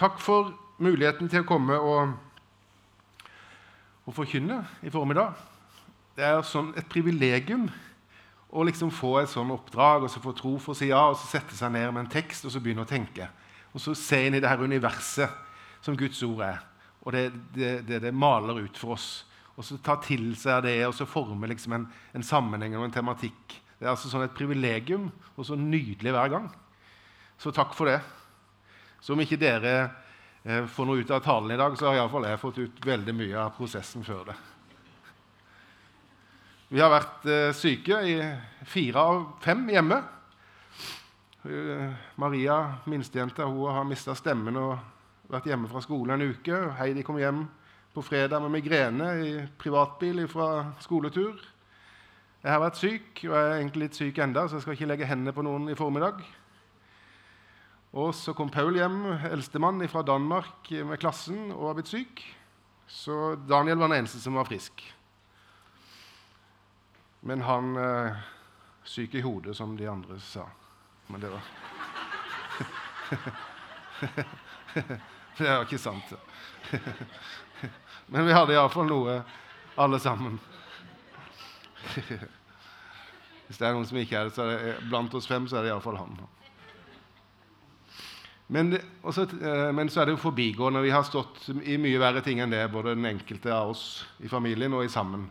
Takk for muligheten til å komme og, og forkynne i formiddag. Det er sånn et privilegium å liksom få et sånn oppdrag og så få tro for å si ja, og så sette seg ned med en tekst og så begynne å tenke. Og så se inn i det her universet som Guds ord er. Og det det, det, det maler ut for oss. Og så ta til seg det og så forme liksom en, en sammenheng og en tematikk. Det er altså sånn et privilegium og så nydelig hver gang. Så takk for det. Så om ikke dere eh, får noe ut av talen i dag, så har iallfall jeg fått ut veldig mye av prosessen før det. Vi har vært eh, syke i fire av fem hjemme. Uh, Maria, minstejenta, hun har mista stemmen og vært hjemme fra skolen en uke. Heidi kom hjem på fredag med migrene i privatbil fra skoletur. Jeg har vært syk, og jeg er egentlig litt syk enda, så jeg skal ikke legge hendene på noen i formiddag. Og så kom Paul hjem, eldstemann fra Danmark med klassen, og var blitt syk. Så Daniel var den eneste som var frisk. Men han eh, syk i hodet, som de andre sa. Men det var Det var ikke sant. Men vi hadde iallfall noe, alle sammen. Hvis det er noen som ikke er det, så er det blant oss fem, så er det iallfall han. Men, også, eh, men, så er det jo forbigående. Vi har stått i mye verre ting enn det, både den enkelte av oss i familien og i sammen.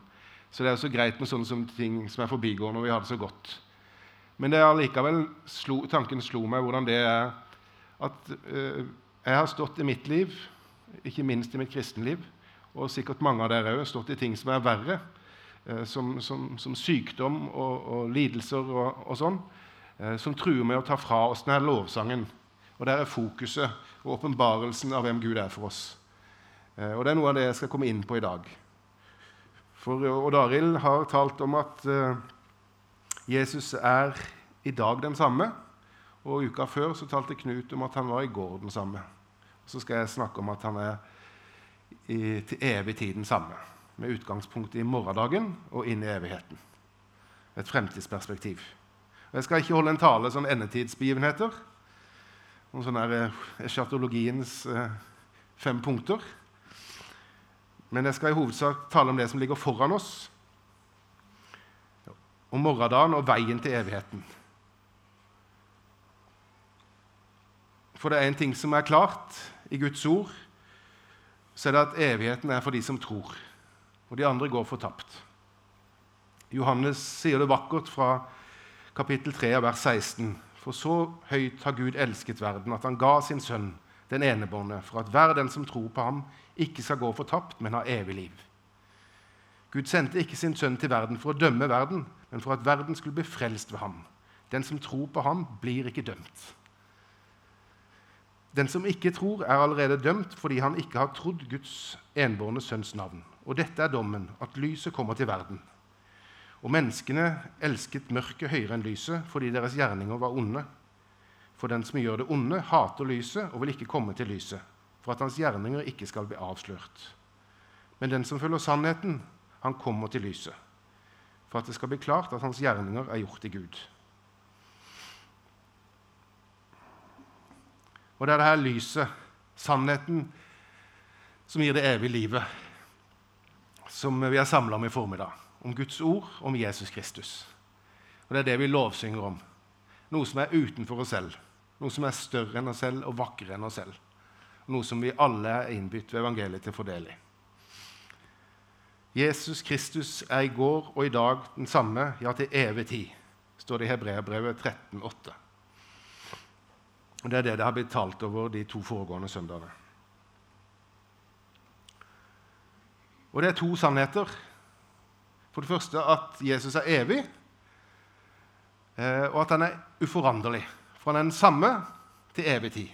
Så det er jo så greit med sånne ting som er forbigående, og vi har det så godt. Men det er allikevel slo, tanken slo meg hvordan det er at uh, jeg har stått i mitt liv, ikke minst i mitt kristenliv, og sikkert mange av dere òg, stått i ting som er verre, uh, som, som, som, sykdom og, og lidelser og, og sånn, uh, som truer med å ta fra oss denne lovsangen. Og der er fokuset og åpenbarelsen av hvem Gud er for oss. Og Det er noe av det jeg skal komme inn på i dag. For Odd Arild har talt om at Jesus er i dag den samme. Og uka før så talte Knut om at han var i går den samme. Så skal jeg snakke om at han er i, til evig tid den samme. Med utgangspunkt i morgendagen og inn i evigheten. Et fremtidsperspektiv. Og jeg skal ikke holde en tale som endetidsbegivenheter. Noen sånne her eschatologiens eh, fem punkter. Men jeg skal i hovedsak tale om det som ligger foran oss, om morgendagen og veien til evigheten. For det er en ting som er klart i Guds ord, så er det at evigheten er for de som tror. Og de andre går fortapt. Johannes sier det vakkert fra kapittel 3, av vers 16. For så høyt har Gud elsket verden, at han ga sin sønn, den enebårne, for at hver den som tror på ham, ikke skal gå fortapt, men ha evig liv. Gud sendte ikke sin sønn til verden for å dømme verden, men for at verden skulle bli frelst ved ham. Den som tror på ham, blir ikke dømt. Den som ikke tror, er allerede dømt fordi han ikke har trodd Guds enbårne sønns navn. Og dette er dommen, at lyset kommer til verden. Og menneskene elsket mørket høyere enn lyset fordi deres gjerninger var onde. For den som gjør det onde, hater lyset og vil ikke komme til lyset, for at hans gjerninger ikke skal bli avslørt. Men den som følger sannheten, han kommer til lyset, for at det skal bli klart at hans gjerninger er gjort i Gud. Og det er det her lyset, sannheten, som gir det evige livet, som vi er samla om i formiddag. Om Guds ord, om Jesus Kristus. Og Det er det vi lovsynger om. Noe som er utenfor oss selv. Noe som er større enn oss selv og vakrere enn oss selv. Noe som vi alle er innbytt ved evangeliet til å få i. Jesus Kristus er i går og i dag den samme, ja, til evig tid, står det i Hebreabrevet 13,8. Og Det er det det har blitt talt over de to foregående søndagene. Og det er to sannheter. For det første at Jesus er evig, eh, og at han er uforanderlig. For han er den samme til evig tid.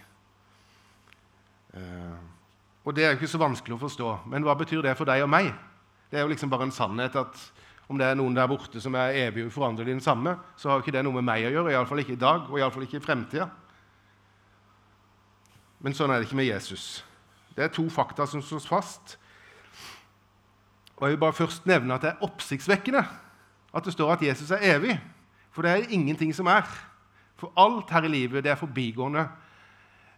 Eh, og det er jo ikke så vanskelig å forstå. Men hva betyr det for deg og meg? Det er jo liksom bare en sannhet at om det er noen der borte som er evig uforanderlig den samme, så har jo ikke det noe med meg å gjøre. Iallfall ikke i dag, og iallfall ikke i fremtida. Men sånn er det ikke med Jesus. Det er to fakta som slås fast. Og Jeg vil bare først nevne at det er oppsiktsvekkende at det står at Jesus er evig. For det er ingenting som er. For alt her i livet det er forbigående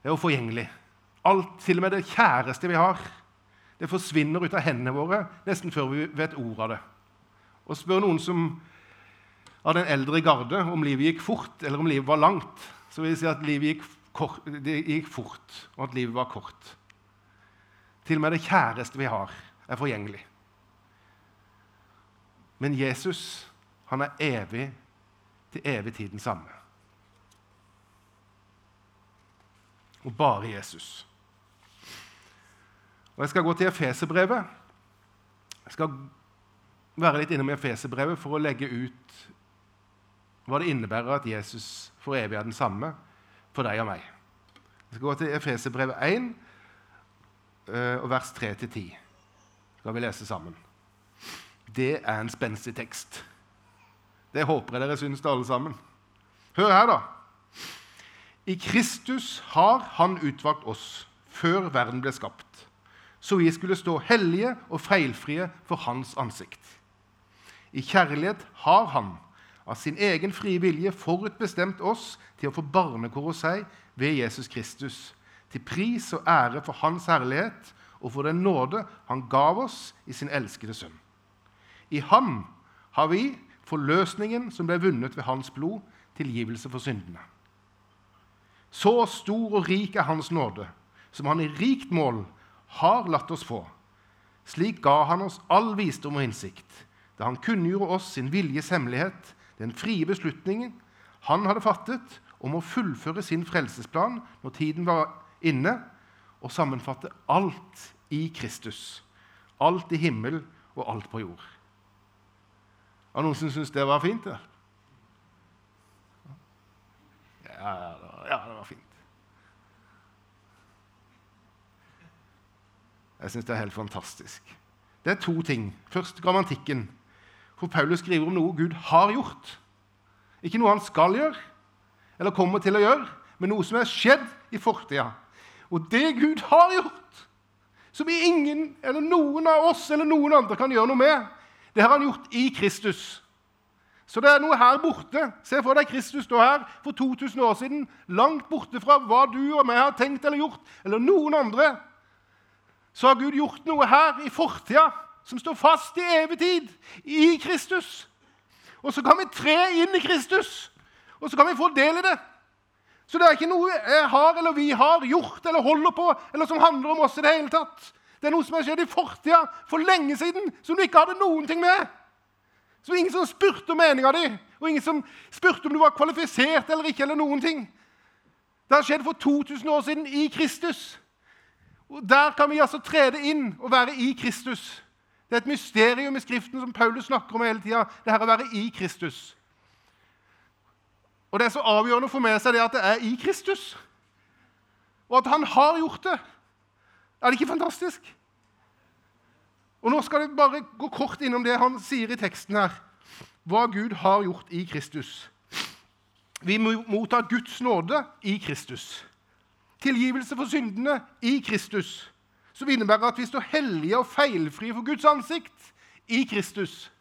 og forgjengelig. alt, til og med det kjæreste vi har, det forsvinner ut av hendene våre nesten før vi vet ordet av det. Og spør noen som av den eldre garde om livet gikk fort eller om livet var langt, så vil jeg si at livet gikk, kort, det gikk fort, og at livet var kort. Til og med det kjæreste vi har, er forgjengelig. Men Jesus, han er evig til evig tid den samme. Og bare Jesus. Og Jeg skal gå til Efeserbrevet. Jeg skal være litt innom Efeserbrevet for å legge ut hva det innebærer at Jesus for evig er den samme for deg og meg. Jeg skal gå til Efeserbrevet 1, eh, vers 3-10. skal vi lese sammen. Det er en spenstig tekst. Det håper jeg dere syns, det, alle sammen. Hør her, da. I Kristus har Han utvalgt oss før verden ble skapt så vi skulle stå hellige og feilfrie for Hans ansikt. I kjærlighet har Han av sin egen frie vilje forutbestemt oss til å få barnekår hos seg ved Jesus Kristus, til pris og ære for Hans herlighet og for den nåde Han gav oss i sin elskede Sønn. I Ham har vi forløsningen som ble vunnet ved Hans blod, tilgivelse for syndene. Så stor og rik er Hans nåde, som Han i rikt mål har latt oss få. Slik ga han oss all visdom og innsikt, da han kunngjorde oss sin viljes hemmelighet, den frie beslutningen han hadde fattet om å fullføre sin frelsesplan når tiden var inne, og sammenfatte alt i Kristus. Alt i himmel og alt på jord. Det noen som syntes det var fint? Ja, ja, det var fint. Jeg syns det er helt fantastisk. Det er to ting. Først grammatikken. For Paulus skriver om noe Gud har gjort. Ikke noe han skal gjøre eller kommer til å gjøre, men noe som er skjedd i fortida. Og det Gud har gjort, som ingen eller noen av oss eller noen andre kan gjøre noe med, det har han gjort i Kristus. Så det er noe her borte. Se for deg Kristus stå her for 2000 år siden, langt borte fra hva du og meg har tenkt eller gjort, eller noen andre så har Gud gjort noe her i fortida som står fast i evig tid, i Kristus. Og så kan vi tre inn i Kristus, og så kan vi få del i det. Så det er ikke noe jeg har eller vi har gjort eller holder på, eller som handler om oss i det hele tatt. Det er noe som har skjedd i fortida, for lenge siden, som du ikke hadde noen ting med. Så ingen som spurte om meninga di, og ingen som spurte om du var kvalifisert eller ikke. eller noen ting. Det har skjedd for 2000 år siden i Kristus. Og Der kan vi altså trede inn og være i Kristus. Det er et mysterium i Skriften som Paulus snakker om hele tida. Det her å være i Kristus. Og Det er så avgjørende å få med seg det at det er i Kristus, og at han har gjort det. Er det ikke fantastisk? Og Nå skal jeg bare gå kort innom det han sier i teksten her. Hva Gud har gjort i Kristus. Vi mottar Guds nåde i Kristus tilgivelse for syndene i Kristus, som innebærer at vi står hellige og feilfrie for Guds ansikt i Kristus.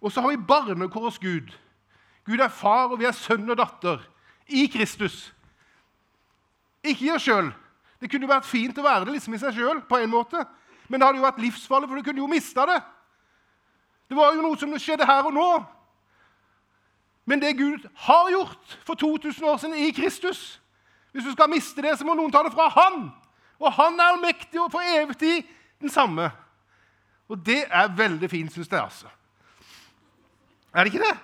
Og så har vi barnekår hos Gud. Gud er far, og vi er sønn og datter i Kristus. Ikke i oss sjøl. Det kunne jo vært fint å være det liksom i seg sjøl, men det hadde jo vært livsfarlig, for du kunne jo mista det. Det var jo noe som skjedde her og nå. Men det Gud har gjort for 2000 år siden i Kristus, hvis du skal miste det, så må noen ta det fra Han. Og Han er allmektig og for evig tid den samme. Og det er veldig fint, syns jeg. altså. Er det ikke det?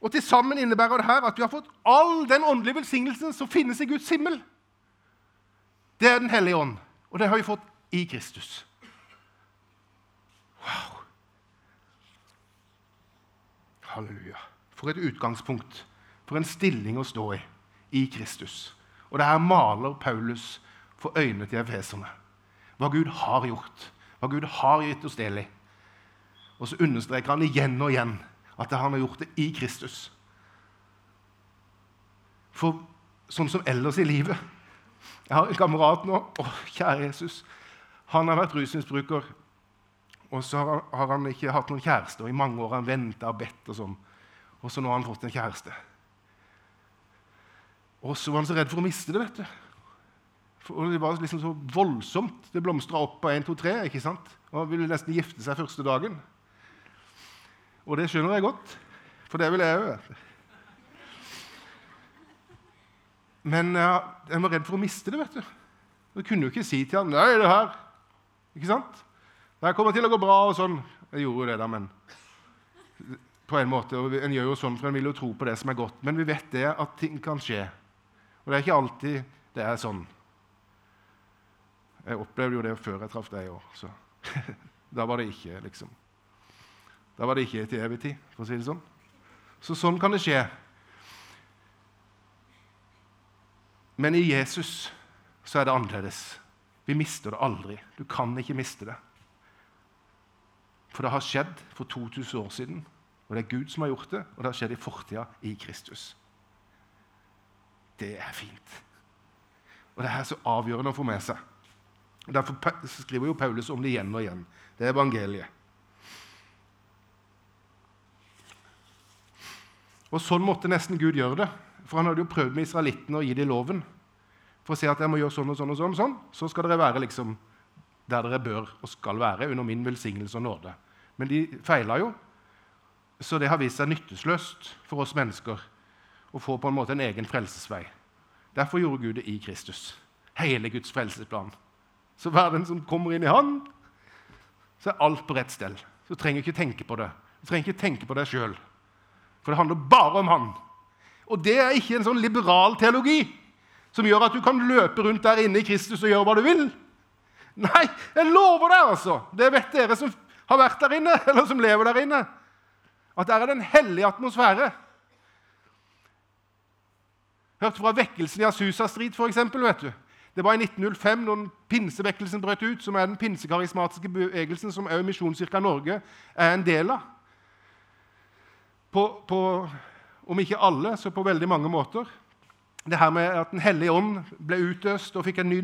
Og til sammen innebærer det her at vi har fått all den åndelige velsignelsen som finnes i Guds himmel. Det er Den hellige ånd, og det har vi fått i Kristus. Wow! Halleluja. For et utgangspunkt. For en stilling å stå i i Kristus. Og det her maler Paulus for øynene til efeserne. Hva Gud har gjort, hva Gud har gitt oss del i. Og så understreker han igjen og igjen at han har gjort det i Kristus. For sånn som ellers i livet Jeg har en kamerat nå. Å, kjære Jesus. Han har vært rusmisbruker. Og så har han ikke hatt noen kjæreste, og i mange år har han venta og bedt. Og sånn. Og så nå har han fått en kjæreste. Og så var han så redd for å miste det. vet du. Og det var liksom så voldsomt. Det blomstra opp på 1, 2, 3. ikke sant? Og han ville nesten gifte seg første dagen. Og det skjønner jeg godt, for det vil jeg òg. Men jeg var redd for å miste det. vet du. Jeg kunne jo ikke si til han, 'Nei, det her Ikke sant? Det kommer til å gå bra.' og sånn. Jeg gjorde jo det, da, men på en måte, og En gjør jo sånn, for en vil jo tro på det som er godt. Men vi vet det at ting kan skje. Og det er ikke alltid det er sånn. Jeg opplevde jo det før jeg traff deg òg. Så da var det ikke liksom. Da var det ikke til evig tid, for å si det sånn. Så sånn kan det skje. Men i Jesus så er det annerledes. Vi mister det aldri. Du kan ikke miste det. For det har skjedd for 2000 år siden, og det er Gud som har gjort det, og det har skjedd i fortida i Kristus. Det er fint. Og det er så avgjørende å få med seg. Derfor skriver jo Paulus om det igjen og igjen. Det er evangeliet. Og Sånn måtte nesten Gud gjøre det. For han hadde jo prøvd med israelittene å gi dem loven. For å si at jeg må gjøre sånn og sånn og sånn, sånn. så skal dere være liksom der dere bør og skal være, under min velsignelse og nåde. Men de feila jo, så det har vist seg nyttesløst for oss mennesker å få på en måte en egen frelsesvei. Derfor gjorde Gud det i Kristus. Hele Guds frelsesplan. Så hver den som kommer inn i Han, så er alt på rett stell. Så du trenger ikke tenke på det. Du trenger ikke tenke på deg sjøl. For det handler bare om Han. Og det er ikke en sånn liberal teologi som gjør at du kan løpe rundt der inne i Kristus og gjøre hva du vil. Nei, jeg lover deg, altså. Det vet dere som har vært der inne, eller som lever der inne. At der er det en hellig atmosfære. Hørt fra vekkelsen i Asusa Street, f.eks. Det var i 1905, når pinsevekkelsen brøt ut, som er den pinsekarismatiske bevegelsen som også Misjonskirka Norge er en del av. På, på, om ikke alle, så på veldig mange måter. Det her med at Den hellige ånd ble utøst og fikk en ny,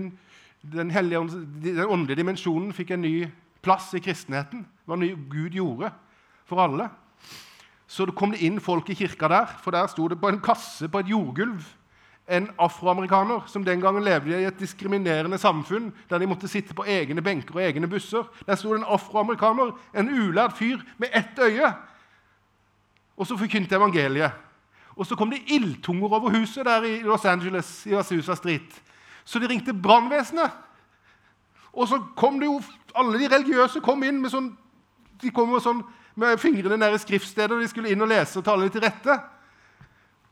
den, ånd, den åndelige dimensjonen fikk en ny plass i kristenheten. Hva Gud gjorde for alle. Så det kom det inn folk i kirka der, for der sto det på en kasse på et jordgulv en afroamerikaner som den gangen levde i et diskriminerende samfunn der de måtte sitte på egne benker og egne busser. Der sto det en afroamerikaner, en ulært fyr med ett øye. Og så forkynte evangeliet. Og så kom det ildtunger over huset der i Los Angeles, i Azusa Street. Så de ringte brannvesenet. Og så kom det jo Alle de religiøse kom inn med sånn de kom med, sånn, med fingrene ned i skriftstedet, og de skulle inn og lese og tale litt til rette.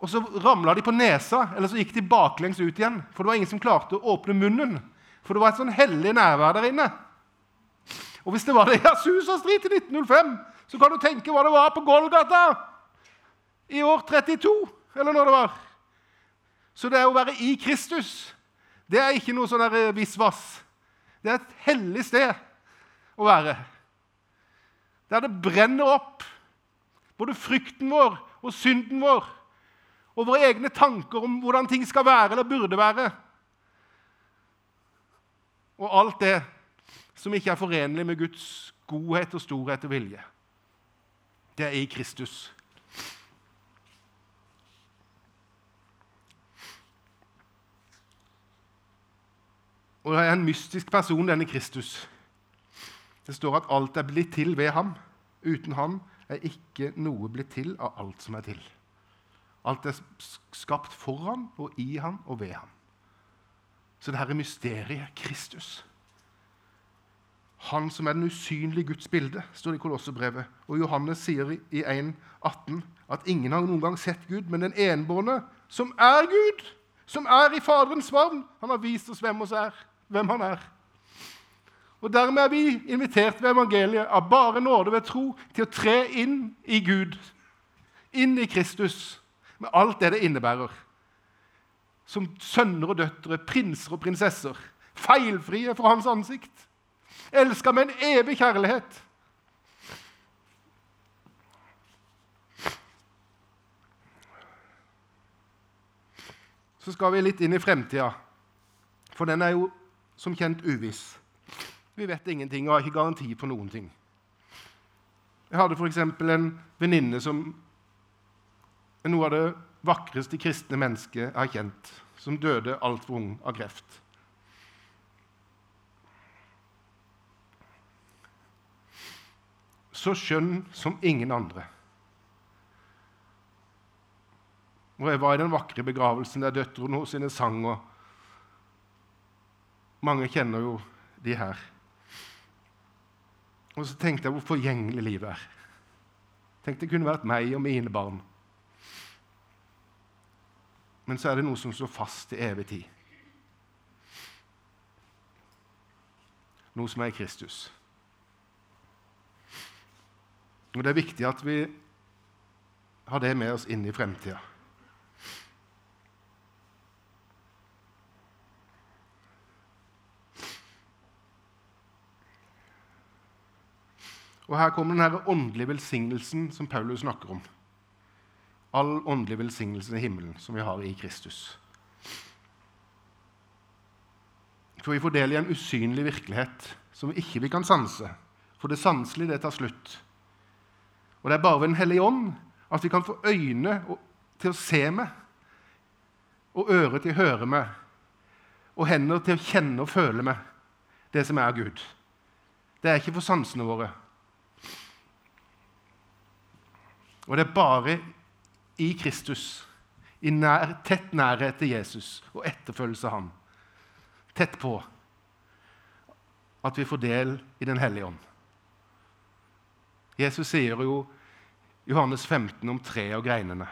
Og så ramla de på nesa, eller så gikk de baklengs ut igjen. For det var ingen som klarte å åpne munnen. For det var et sånn hellig nærvær der inne. Og hvis det var det i Asusa Street i 1905, så kan du tenke hva det var på Golgata i år 32, eller når det var. Så det å være i Kristus, det er ikke noe sånn eh, visvas. Det er et hellig sted å være. Der det brenner opp, både frykten vår og synden vår og våre egne tanker om hvordan ting skal være eller burde være. Og alt det som ikke er forenlig med Guds godhet og storhet og vilje. Det er i Kristus. Og det er en mystisk person, denne Kristus. Det står at alt er blitt til ved ham. Uten ham er ikke noe blitt til av alt som er til. Alt er skapt for ham og i ham og ved ham. Så det her er mysteriet Kristus. Han som er den usynlige Guds bilde, står det i Kolossebrevet. Og Johannes sier i 1,18 at ingen har noen gang sett Gud, men den enbårne, som er Gud, som er i Faderens favn, han har vist oss hvem, oss er, hvem han er. Og Dermed er vi invitert ved evangeliet av bare nåde ved tro til å tre inn i Gud, inn i Kristus med alt det det innebærer. Som sønner og døtre, prinser og prinsesser. Feilfrie for hans ansikt. Elska med en evig kjærlighet. Så skal vi litt inn i fremtida, for den er jo som kjent uviss. Vi vet ingenting og har ikke garanti for noen ting. Jeg hadde f.eks. en venninne som er noe av det vakreste kristne mennesket jeg har kjent, som døde altfor ung av kreft. Så skjønn som ingen andre. Og jeg var i den vakre begravelsen der døtrene hennes sang. og mange kjenner jo de her. Og så tenkte jeg hvor forgjengelig livet er. Tenkte det kunne vært meg og mine barn. Men så er det noe som står fast til evig tid. Noe som er i Kristus. Og Det er viktig at vi har det med oss inn i fremtida. Og Her kommer den åndelige velsignelsen som Paulus snakker om. All åndelig velsignelse i himmelen som vi har i Kristus. For vi får del i en usynlig virkelighet som vi ikke kan sanse. For det sanselige, det tar slutt. Og det er bare ved Den hellige ånd at vi kan få øyne til å se med, og øre til å høre med, og hender til å kjenne og føle med det som er Gud. Det er ikke for sansene våre. Og det er bare i Kristus, i nær, tett nærhet til Jesus og etterfølgelse av ham, tett på, at vi får del i Den hellige ånd. Jesus sier jo Johannes 15 om treet og greinene.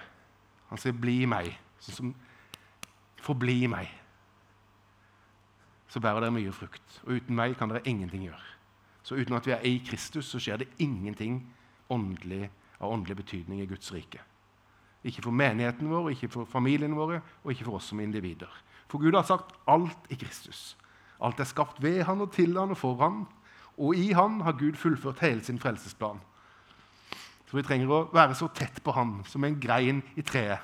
Han sier 'bli i meg', sånn som 'forbli i meg'. Så bærer dere mye frukt. Og uten meg kan dere ingenting gjøre. Så uten at vi er i Kristus, så skjer det ingenting åndelig av åndelig betydning i Guds rike. Ikke for menigheten vår, ikke for familiene våre og ikke for oss som individer. For Gud har sagt alt i Kristus. Alt er skapt ved han og til han og for han. Og i han har Gud fullført hele sin frelsesplan. Så vi trenger å være så tett på han som en grein i treet.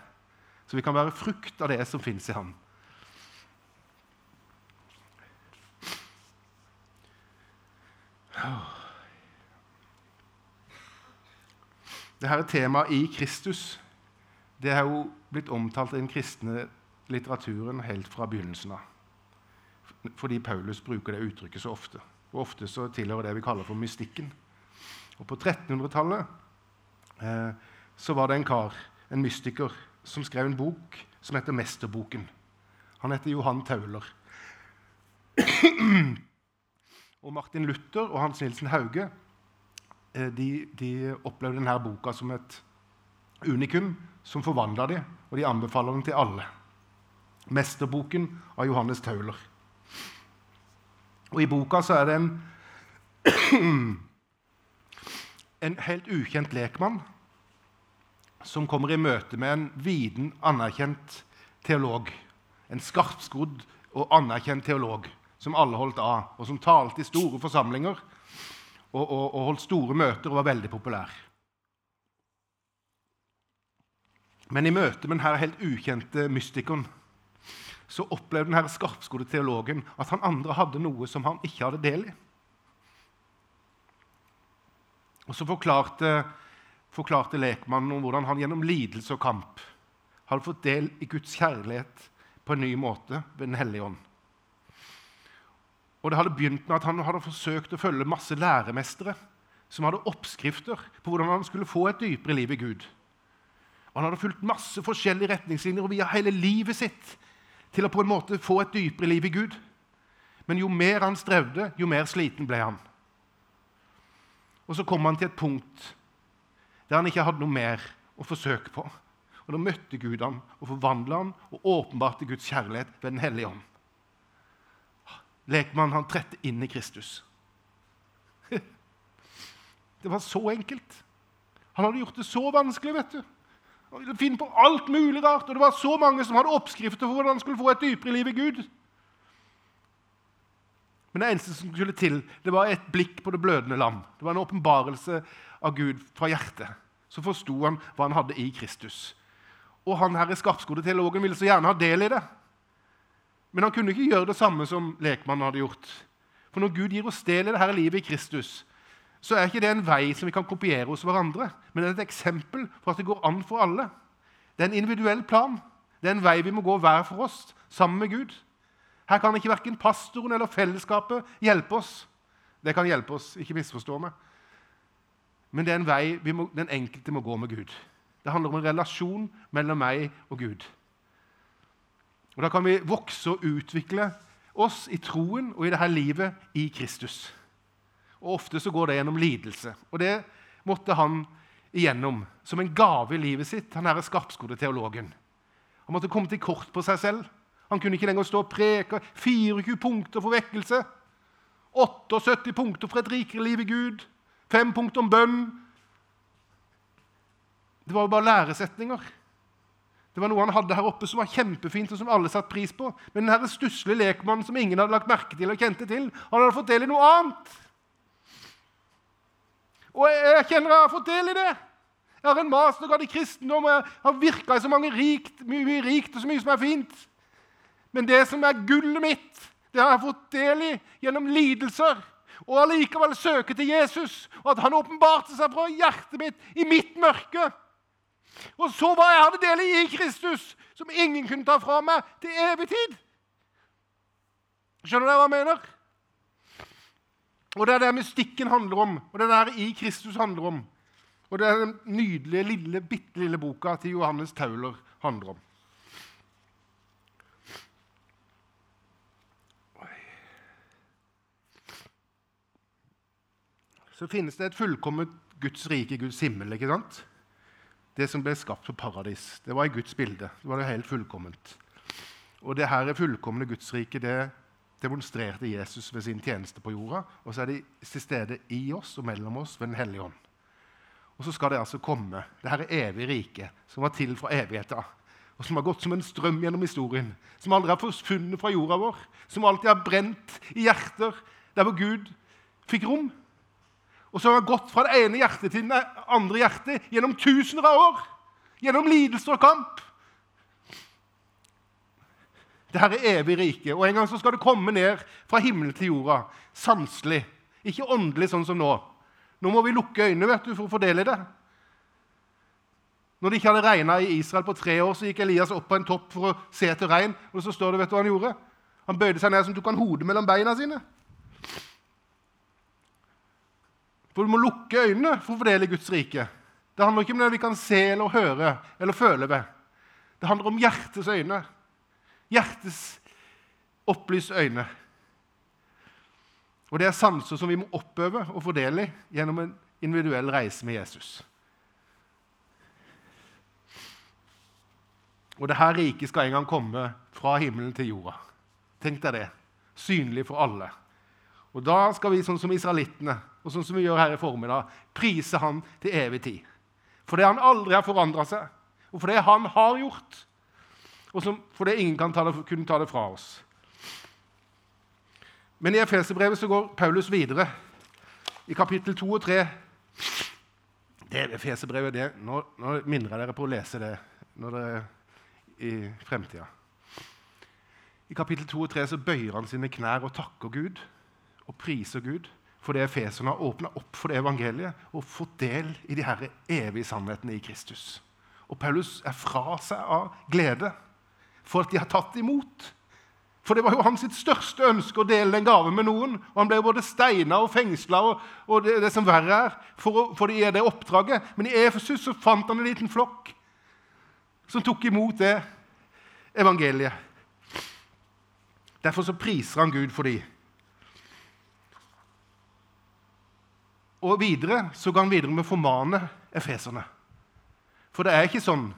Så vi kan være frukt av det som fins i han. Oh. Dette temaet i Kristus det er jo blitt omtalt i den kristne litteraturen helt fra begynnelsen av. Fordi Paulus bruker det uttrykket så ofte. Og ofte så tilhører det vi kaller for mystikken. Og På 1300-tallet eh, så var det en kar, en mystiker, som skrev en bok som heter Mesterboken. Han heter Johan Tauler. og Martin Luther og Hans Nilsen Hauge de, de opplevde denne boka som et unikum som forvandla dem, og de anbefaler den til alle. Mesterboken av Johannes Tauler. Og I boka så er det en, en helt ukjent lekmann som kommer i møte med en viden, anerkjent teolog. En skarpskodd og anerkjent teolog som alle holdt av, og som talte i store forsamlinger og, og, og holdt store møter og var veldig populær. Men i møte med denne helt ukjente mystikeren så opplevde denne skarpskodde teologen at han andre hadde noe som han ikke hadde del i. Og Så forklarte, forklarte lekmannen om hvordan han gjennom lidelse og kamp hadde fått del i Guds kjærlighet på en ny måte ved Den hellige ånd. Og det hadde begynt med at Han hadde forsøkt å følge masse læremestere som hadde oppskrifter på hvordan han skulle få et dypere liv i Gud. Og Han hadde fulgt masse forskjellige retningslinjer via hele livet sitt til å på en måte få et dypere liv i Gud. Men jo mer han strevde, jo mer sliten ble han. Og Så kom han til et punkt der han ikke hadde noe mer å forsøke på. Og Da møtte Gud ham og forvandla ham og åpenbarte Guds kjærlighet ved Den hellige ånd. Lekmannen han trette inn i Kristus. Det var så enkelt. Han hadde gjort det så vanskelig. vet du. Han ville finne på alt mulig rart, og det var så mange som hadde oppskrifter for hvordan han skulle få et dypere liv i Gud. Men det eneste som skulle til, det var et blikk på det blødende lam. Det var en åpenbarelse av Gud fra hjertet. Så forsto han hva han hadde i Kristus. Og han her i skarpskodde teologen ville så gjerne ha del i det. Men han kunne ikke gjøre det samme som lekmannen hadde gjort. For når Gud gir oss del i dette livet i Kristus, så er ikke det en vei som vi kan kopiere hos hverandre, men det er et eksempel for at det går an for alle. Det er en individuell plan. Det er en vei vi må gå hver for oss, sammen med Gud. Her kan ikke verken pastoren eller fellesskapet hjelpe oss. Det kan hjelpe oss, ikke misforstå meg. men det er en vei må, den enkelte må gå med Gud. Det handler om en relasjon mellom meg og Gud. Og Da kan vi vokse og utvikle oss i troen og i dette livet i Kristus. Og Ofte så går det gjennom lidelse. Og det måtte han igjennom som en gave i livet sitt, han er skarpskodeteologen. Han måtte komme til kort på seg selv. Han kunne ikke lenger stå og preke 24 punkter for vekkelse. 78 punkter for et rikere liv i Gud. Fem punkter om bønn. Det var jo bare læresetninger. Det var noe han hadde her oppe som var kjempefint, og som alle satte pris på. Men denne stusslige lekmannen som ingen hadde lagt merke til og kjente til, han hadde fått del i noe annet. Og jeg kjenner jeg har fått del i det. Jeg har en mastergrad i kristendom, og jeg har virka i så mange rikt, mye, mye rikt og så mye som er fint. Men det som er gullet mitt, det har jeg fått del i gjennom lidelser. Og allikevel søke til Jesus, og at han åpenbarte seg fra hjertet mitt i mitt mørke. Og så hva jeg hadde del i Kristus, som ingen kunne ta fra meg til evig tid. Skjønner dere hva jeg mener? Og Det er det mystikken handler om, og det er det i Kristus handler om. Og det er den nydelige, lille, bitte lille boka til Johannes Tauler handler om. Så finnes det et fullkomment Guds rike Guds himmel. ikke sant? Det som ble skapt på paradis. Det var i Guds bilde. Det var det helt fullkomment. Og det her er fullkomne Guds rike, det demonstrerte Jesus ved sin tjeneste på jorda. Og så er de til stede i oss og mellom oss ved Den hellige ånd. Og så skal det altså komme. Det her er evig rike, som var til fra evigheten. Og som har gått som en strøm gjennom historien. Som aldri har forsvunnet fra jorda vår. Som alltid har brent i hjerter der hvor Gud fikk rom. Og som har gått fra det ene hjertet til det andre hjertet gjennom tusener av år. Gjennom lidelser og kamp. Det her er evig rike. Og en gang så skal det komme ned fra himmelen til jorda. Sanselig. Ikke åndelig, sånn som nå. Nå må vi lukke øynene vet du, for å fordele det. Når det ikke hadde regna i Israel på tre år, så gikk Elias opp på en topp for å se etter regn. Og så står det, vet du hva han gjorde? Han bøyde seg ned som tok han hodet mellom beina sine. For du må lukke øynene for å fordele Guds rike. Det handler ikke om det vi kan se eller høre eller føle ved. Det handler om hjertets øyne. Hjertets opplyste øyne. Og det er sanser som vi må oppøve og fordele gjennom en individuell reise med Jesus. Og det her riket skal en gang komme fra himmelen til jorda. Tenk deg det. Synlig for alle. Og da skal vi, sånn som israelittene, og sånn som vi gjør her i formiddag, prise Han til evig tid. Fordi Han aldri har forandra seg, og fordi Han har gjort, og som, fordi ingen kan ta det, kunne ta det fra oss. Men i Efeserbrevet går Paulus videre. I kapittel 2 og 3 det er Efeserbrevet det. Nå, nå, minner jeg dere på å lese det når dere i fremtida. I kapittel 2 og 3 så bøyer han sine knær og takker Gud og priser Gud for det Efeserne har åpna opp for det evangeliet og fått del i de her evige sannhetene i Kristus. Og Paulus er fra seg av glede for at de har tatt imot. For det var jo hans største ønske å dele den gaven med noen. Og han ble både steina og fengsla og, og, det, det som verre er, for, å, for det, det oppdraget. Men i Efesus så fant han en liten flokk som tok imot det evangeliet. Derfor så priser han Gud for dem. Og videre så går han videre med å formane efeserne. For det er ikke sånn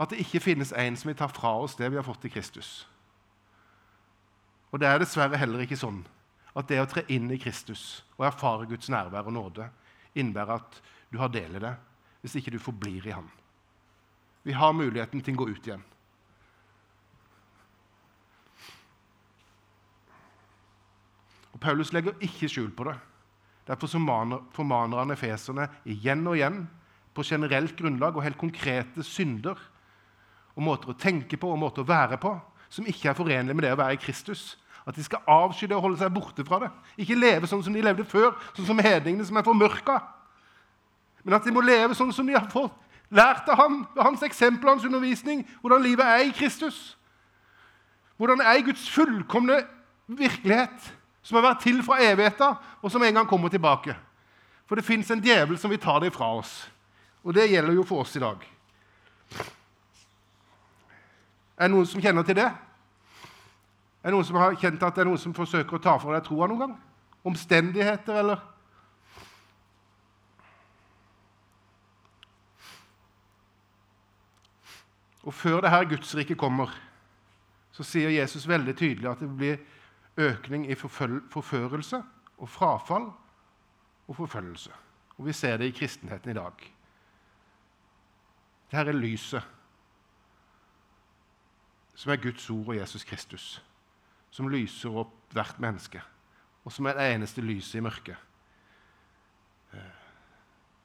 at det ikke finnes en som vil ta fra oss det vi har fått i Kristus. Og det er dessverre heller ikke sånn at det å tre inn i Kristus og erfare Guds nærvær og nåde innebærer at du har del i det hvis ikke du forblir i Han. Vi har muligheten til å gå ut igjen. Paulus legger ikke skjul på det. Derfor formaner han efeserne igjen og igjen på generelt grunnlag og helt konkrete synder og måter å tenke på og måter å være på som ikke er forenlig med det å være i Kristus. At de skal avsky det og holde seg borte fra det. Ikke leve sånn som de levde før, sånn som hedningene som er formørka. Men at de må leve sånn som de har fått lært av ham, ved hans eksempel, hans undervisning, hvordan livet er i Kristus. Hvordan er i Guds fullkomne virkelighet. Som har vært til fra evigheten, og som en gang kommer tilbake. For det fins en djevel som vil ta det fra oss. Og det gjelder jo for oss i dag. Er det noen som kjenner til det? Er det noen som har kjent at det er noen som forsøker å ta fra deg troa noen gang? Omstendigheter, eller? Og før det her Guds rike kommer, så sier Jesus veldig tydelig at det blir økning i forførelse og frafall og forfølgelse. Og Vi ser det i kristenheten i dag. Dette er lyset, som er Guds ord og Jesus Kristus, som lyser opp hvert menneske, og som er det eneste lyset i mørket.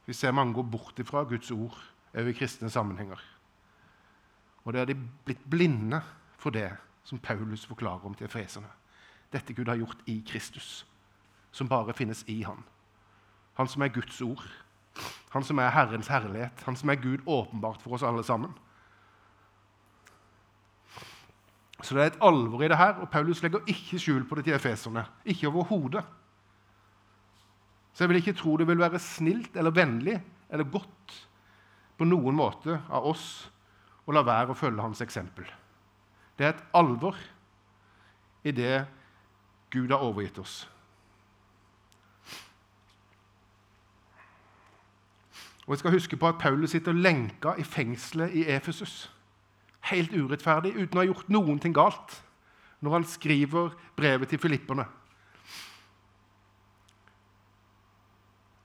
Vi ser mange gå bort ifra Guds ord òg i kristne sammenhenger. Og det er de blitt blinde for det som Paulus forklarer om til efeserne. Dette Gud har gjort i Kristus, som bare finnes i Han. Han som er Guds ord, han som er Herrens herlighet, han som er Gud åpenbart for oss alle sammen. Så det er et alvor i det her, og Paulus legger ikke skjul på det til efeserne. Ikke overhodet. Så jeg vil ikke tro det vil være snilt eller vennlig eller godt på noen måte av oss å la være å følge hans eksempel. Det er et alvor i det Gud har overgitt oss. Og jeg skal huske på at Paulus sitter lenka i fengselet i Efesus. Helt urettferdig, uten å ha gjort noen ting galt, når han skriver brevet til filipperne.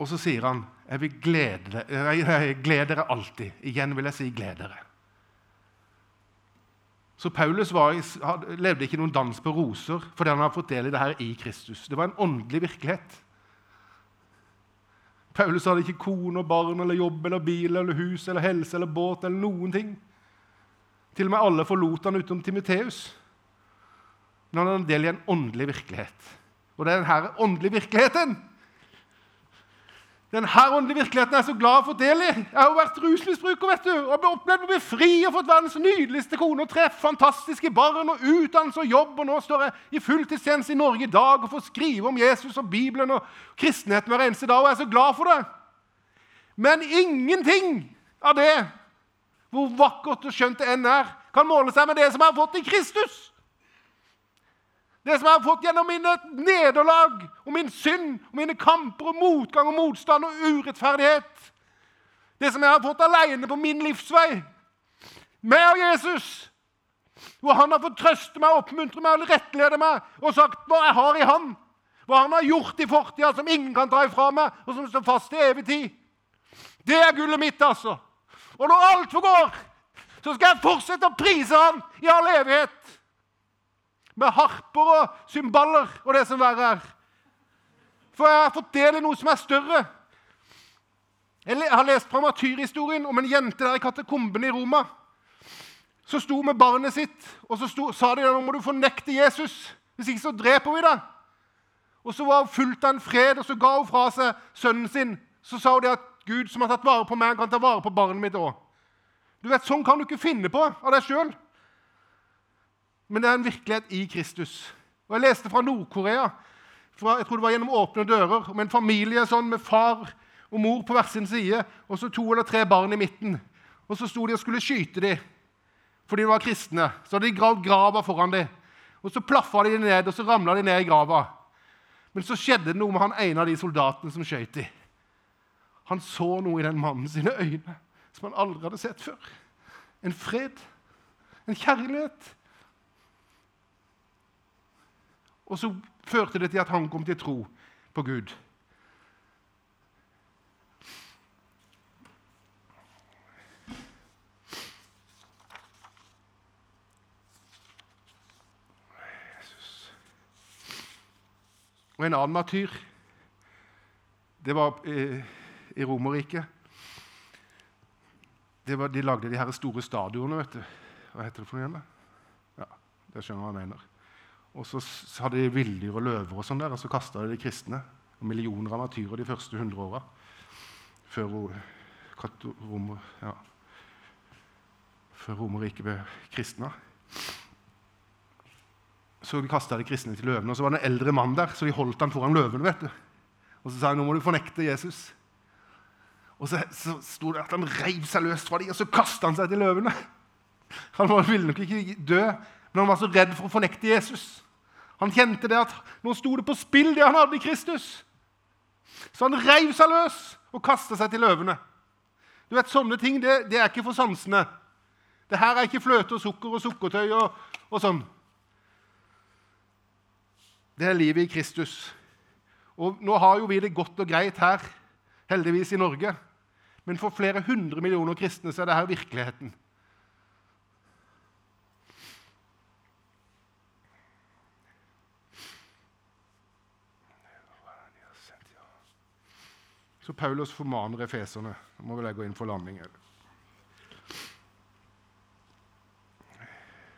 Og så sier han, 'Jeg vil glede dere, glede dere alltid.' Igjen vil jeg si 'gled dere'. Så Paulus var, levde ikke noen dans på roser fordi han hadde fått del i det her i Kristus. Det var en åndelig virkelighet. Paulus hadde ikke kone og barn eller jobb eller bil eller hus eller helse eller båt eller noen ting. Til og med alle forlot han utenom Timoteus. Men han hadde del i en åndelig virkelighet. Og det er denne åndelige virkeligheten den her åndelige virkeligheten er jeg så glad for å del i. Jeg har vært rusmisbruker vet du, og opplevd å bli fri og fått verdens nydeligste kone og treff fantastiske barn og utdannelse og jobb. Og nå står jeg i fulltidstjeneste i Norge i dag og får skrive om Jesus og Bibelen og kristenheten hver eneste dag. Og jeg er så glad for det. Men ingenting av det, hvor vakkert og skjønt det enn er, kan måle seg med det som jeg har fått i Kristus. Det som jeg har fått gjennom mine nederlag og min synd og mine kamper og motgang og motstand og urettferdighet. Det som jeg har fått alene på min livsvei. Meg og Jesus. Hvor han har fått trøste meg, oppmuntre meg og rettlede meg og sagt hva jeg har i ham. Hva han har gjort i fortida som ingen kan ta ifra meg, og som står fast i evig tid. Det er gullet mitt, altså. Og når alt forgår, så skal jeg fortsette å prise ham i all evighet med harper og cymballer og det som verre er. For jeg har fått del i noe som er større. Jeg har lest fra martyrhistorien om en jente der i katakomben i Roma. Så sto med barnet sitt, og så sto, sa de nå må du fornekte Jesus. Hvis ikke så dreper vi deg. Og så var hun fullt av en fred, og så ga hun fra seg sønnen sin. Så sa hun det at Gud som har tatt vare på meg, kan ta vare på barnet mitt òg. Du vet, Sånn kan du ikke finne på av deg sjøl men det er en virkelighet i Kristus. Og Jeg leste fra Nord-Korea, jeg tror det var gjennom åpne dører, om en familie sånn med far og mor på hver sin side, og så to eller tre barn i midten. Og Så sto de og skulle skyte dem fordi de var kristne. Så hadde de gravd grava foran dem. Og Så plaffa de ned, og så ramla de ned i grava. Men så skjedde det noe med han ene av de soldatene som skøyt dem. Han så noe i den mannen sine øyne som han aldri hadde sett før. En fred, en kjærlighet, Og så førte det til at han kom til tro på Gud. Og en annen martyr Det var eh, i Romerriket. De lagde de her store stadionene. vet du. Hva heter det for noe igjen? Ja, det skjønner hva jeg mener. Og så hadde de villdyr og løver, og sånn der, og så kasta de de kristne. Og millioner av martyrer de første hundre åra før, Romer, ja, før Romerriket ble kristna. så kasta de kristne til løvene. Og så var det en eldre mann der, så de holdt han foran løvene. vet du. Og så sa han nå må du fornekte Jesus. Og så, så sto det at han reiv seg løs fra dem, og så kasta han seg til løvene. Han ville nok ikke dø, men han var så redd for å fornekte Jesus. Han kjente det at nå sto det på spill, det han hadde i Kristus. Så han reiv seg løs og kasta seg til løvene. Du vet, Sånne ting det, det er ikke for sansene. Det her er ikke fløte og sukker og sukkertøy og, og sånn. Det er livet i Kristus. Og Nå har jo vi det godt og greit her, heldigvis i Norge. Men for flere hundre millioner kristne så er det her virkeligheten. Så Paulus formaner efeserne. Nå må vel jeg gå inn for landing.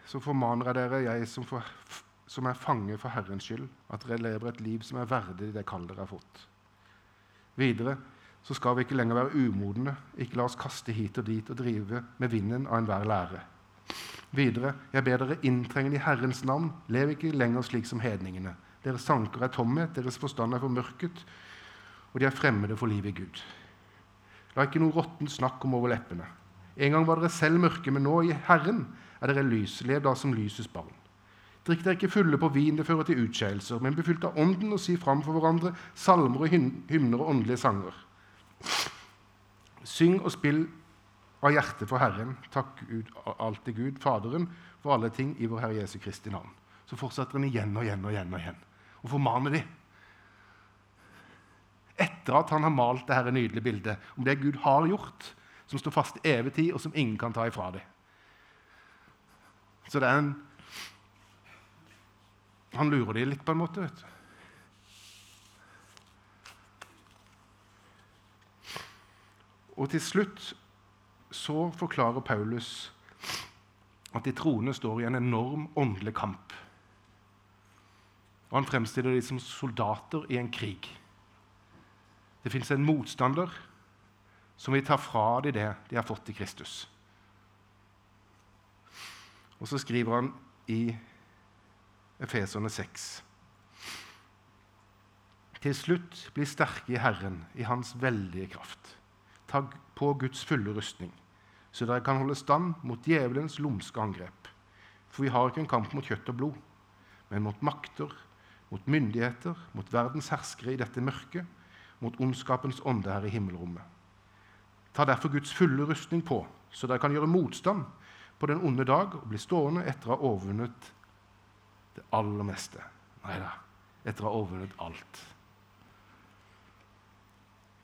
Så formaner jeg dere, jeg som, for, som er fange for Herrens skyld, at dere lever et liv som er verdig det kall dere har fått. Videre så skal vi ikke lenger være umodne, ikke la oss kaste hit og dit og drive med vinden av enhver lære. Videre, jeg ber dere inntrengende i Herrens navn, lev ikke lenger slik som hedningene. Deres tanker er tomhet, deres forstand er formørket, og de er fremmede for livet i Gud. La ikke noe råttent snakk komme over leppene. En gang var dere selv mørke, men nå i Herren er dere lys. Lev da som lysets barn. Drikk dere ikke fulle på vin, det fører til utskeielser, men befylt av Ånden og si fram for hverandre salmer og hymner og åndelige sanger. Syng og spill av hjertet for Herren. Takk Gud, alltid Gud, Faderen, for alle ting i vår Herre Jesu Kristi navn. Så fortsetter han igjen og igjen og igjen og igjen og formaner dem etter at han har malt dette nydelige bildet om det Gud har gjort, som står fast i evig tid, og som ingen kan ta ifra dem. Så det er en Han lurer dem litt, på en måte. vet du. Og til slutt så forklarer Paulus at de troende står i en enorm åndelig kamp. Og Han fremstiller dem som soldater i en krig. Det fins en motstander som vil ta fra dem det de har fått i Kristus. Og så skriver han i Efeserne 6. Til slutt bli sterke i Herren, i Hans veldige kraft. Ta på Guds fulle rustning, så dere kan holde stand mot djevelens lumske angrep. For vi har ikke en kamp mot kjøtt og blod, men mot makter, mot myndigheter, mot verdens herskere i dette mørket, mot ondskapens ånde her i himmelrommet. Ta derfor Guds fulle rustning på, så dere kan gjøre motstand på den onde dag og bli stående etter å ha overvunnet det aller meste. Nei da, etter å ha overvunnet alt.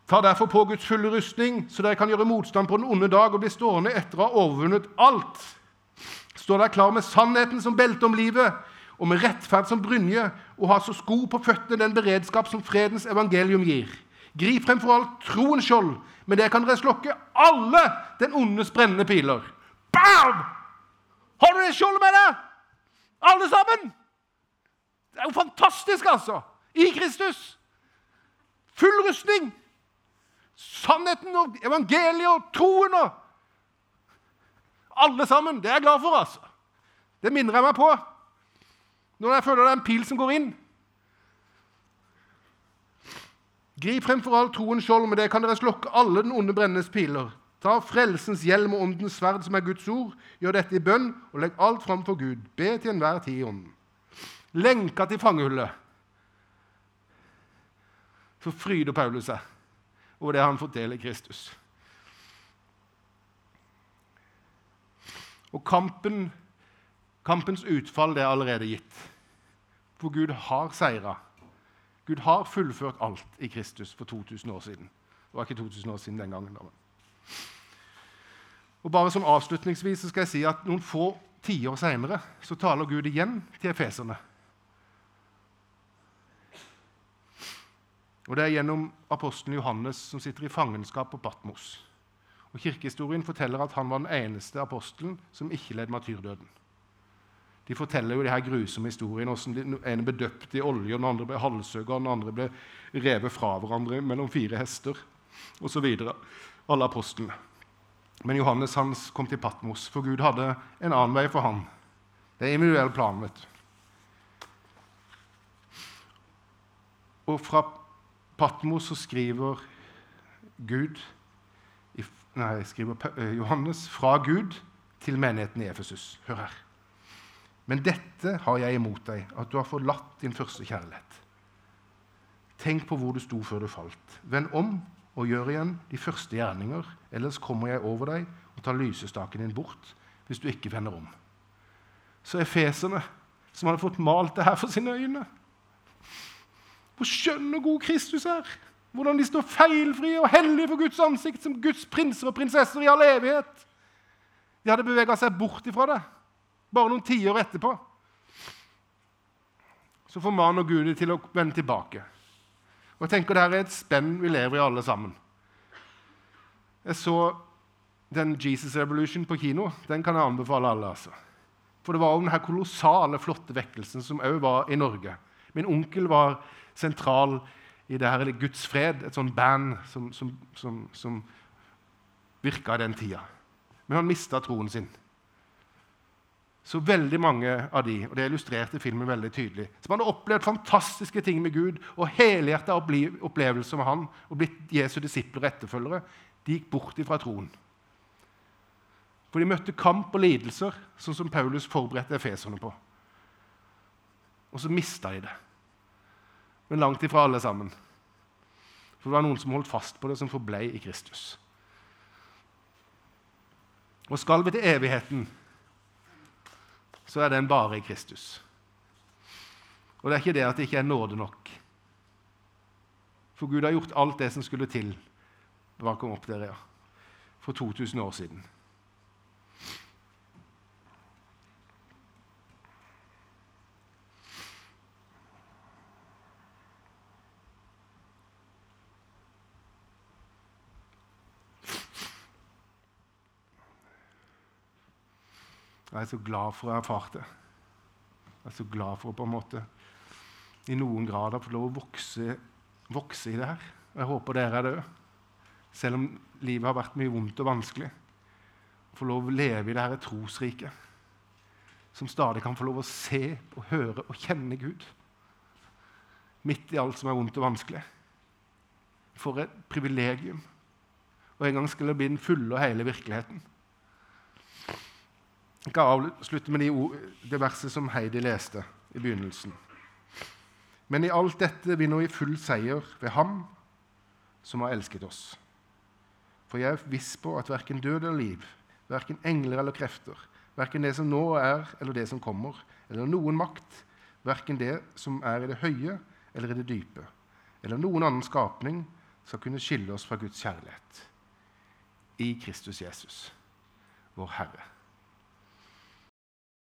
Ta derfor på Guds fulle rustning, så dere kan gjøre motstand på den onde dag og bli stående etter å ha overvunnet alt. Stå der klar med sannheten som belte om livet og med rettferd som brynje, og ha så sko på føttene den beredskap som fredens evangelium gir. Grip fremfor alt troens skjold. Med det kan dere slokke alle den ondes brennende piler. Bam! Har du det skjoldet med deg? Alle sammen! Det er jo fantastisk, altså! I Kristus. Full rustning. Sannheten og evangeliet og troen og Alle sammen. Det er jeg glad for, altså. Det minner jeg meg på når jeg føler det er en pil som går inn. Grip fremfor alt all troens skjold, med det kan dere slokke alle den onde brennendes piler. Ta frelsens hjelm og åndens sverd, som er Guds ord. Gjør dette i bønn, og legg alt fram for Gud. Be til enhver tid i ånden. Lenka til fangehullet. Så fryder Paulus seg over det han forteller Kristus. Og kampen, kampens utfall det er allerede gitt. For Gud har seira. Gud har fullført alt i Kristus for 2000 år siden. Det var ikke 2000 år siden den gangen. Og bare som Avslutningsvis skal jeg si at noen få tiår seinere taler Gud igjen til efeserne. Og Det er gjennom apostelen Johannes, som sitter i fangenskap på Patmos. Og Kirkehistorien forteller at han var den eneste apostelen som ikke led martyrdøden. De forteller jo de her grusomme historiene. hvordan ene ble døpt i olje, og den andre ble halshugga, og den andre ble revet fra hverandre mellom fire hester osv. Alle apostlene. Men Johannes hans kom til Patmos, for Gud hadde en annen vei for ham. Det er individuell plan. vet du. Og fra Patmos så skriver Gud nei, skriver eh, Johannes fra Gud til menigheten i Efesus. Hør her. Men dette har jeg imot deg, at du har forlatt din første kjærlighet. Tenk på hvor du sto før du falt. Vend om og gjør igjen de første gjerninger, ellers kommer jeg over deg og tar lysestaken din bort hvis du ikke vender om. Så efeserne, som hadde fått malt det her for sine øyne Hvor skjønn og god Kristus er! Hvordan de står feilfrie og hellige for Guds ansikt som Guds prinser og prinsesser i all evighet. De hadde bevega seg bort ifra det bare noen tiår etterpå. Så formaner Gud dem til å vende tilbake. Og jeg tenker Det her er et spenn vi lever i, alle sammen. Jeg så den Jesus Revolution på kino. Den kan jeg anbefale alle. altså. For det var jo denne kolossale, flotte vekkelsen som òg var i Norge. Min onkel var sentral i det her Guds fred, et sånt band som, som, som, som virka i den tida. Men han mista troen sin. Så veldig mange av de, og det illustrerte filmen veldig tydelig, som hadde opplevd fantastiske ting med Gud og helhjerta opplevelser med Han og blitt Jesu disipler og etterfølgere, de gikk bort ifra troen. For de møtte kamp og lidelser, sånn som Paulus forberedte efeserne på. Og så mista de det men langt ifra alle sammen. For det var noen som holdt fast på det, som forblei i Kristus. Og skal vi til evigheten, så er den bare i Kristus. Og det er ikke det at det ikke er nåde nok. For Gud har gjort alt det som skulle til. Bare kom opp der, ja. For 2000 år siden. Jeg er så glad for å ha erfart det. Jeg er så glad for å på en måte i noen grad ha fått lov å vokse, vokse, i det her. Og Jeg håper dere er det òg. Selv om livet har vært mye vondt og vanskelig. Få lov å leve i det her trosriket. Som stadig kan få lov å se og høre og kjenne Gud. Midt i alt som er vondt og vanskelig. For et privilegium. Og en gang skal det bli den fulle og hele virkeligheten. Jeg avslutte med de ord, det verset som Heidi leste i begynnelsen. Men i alt dette vinner vi full seier ved Ham som har elsket oss. For jeg er viss på at verken død eller liv, verken engler eller krefter, verken det som nå er eller det som kommer, eller noen makt, verken det som er i det høye eller i det dype, eller noen annen skapning, skal kunne skille oss fra Guds kjærlighet. I Kristus Jesus, vår Herre.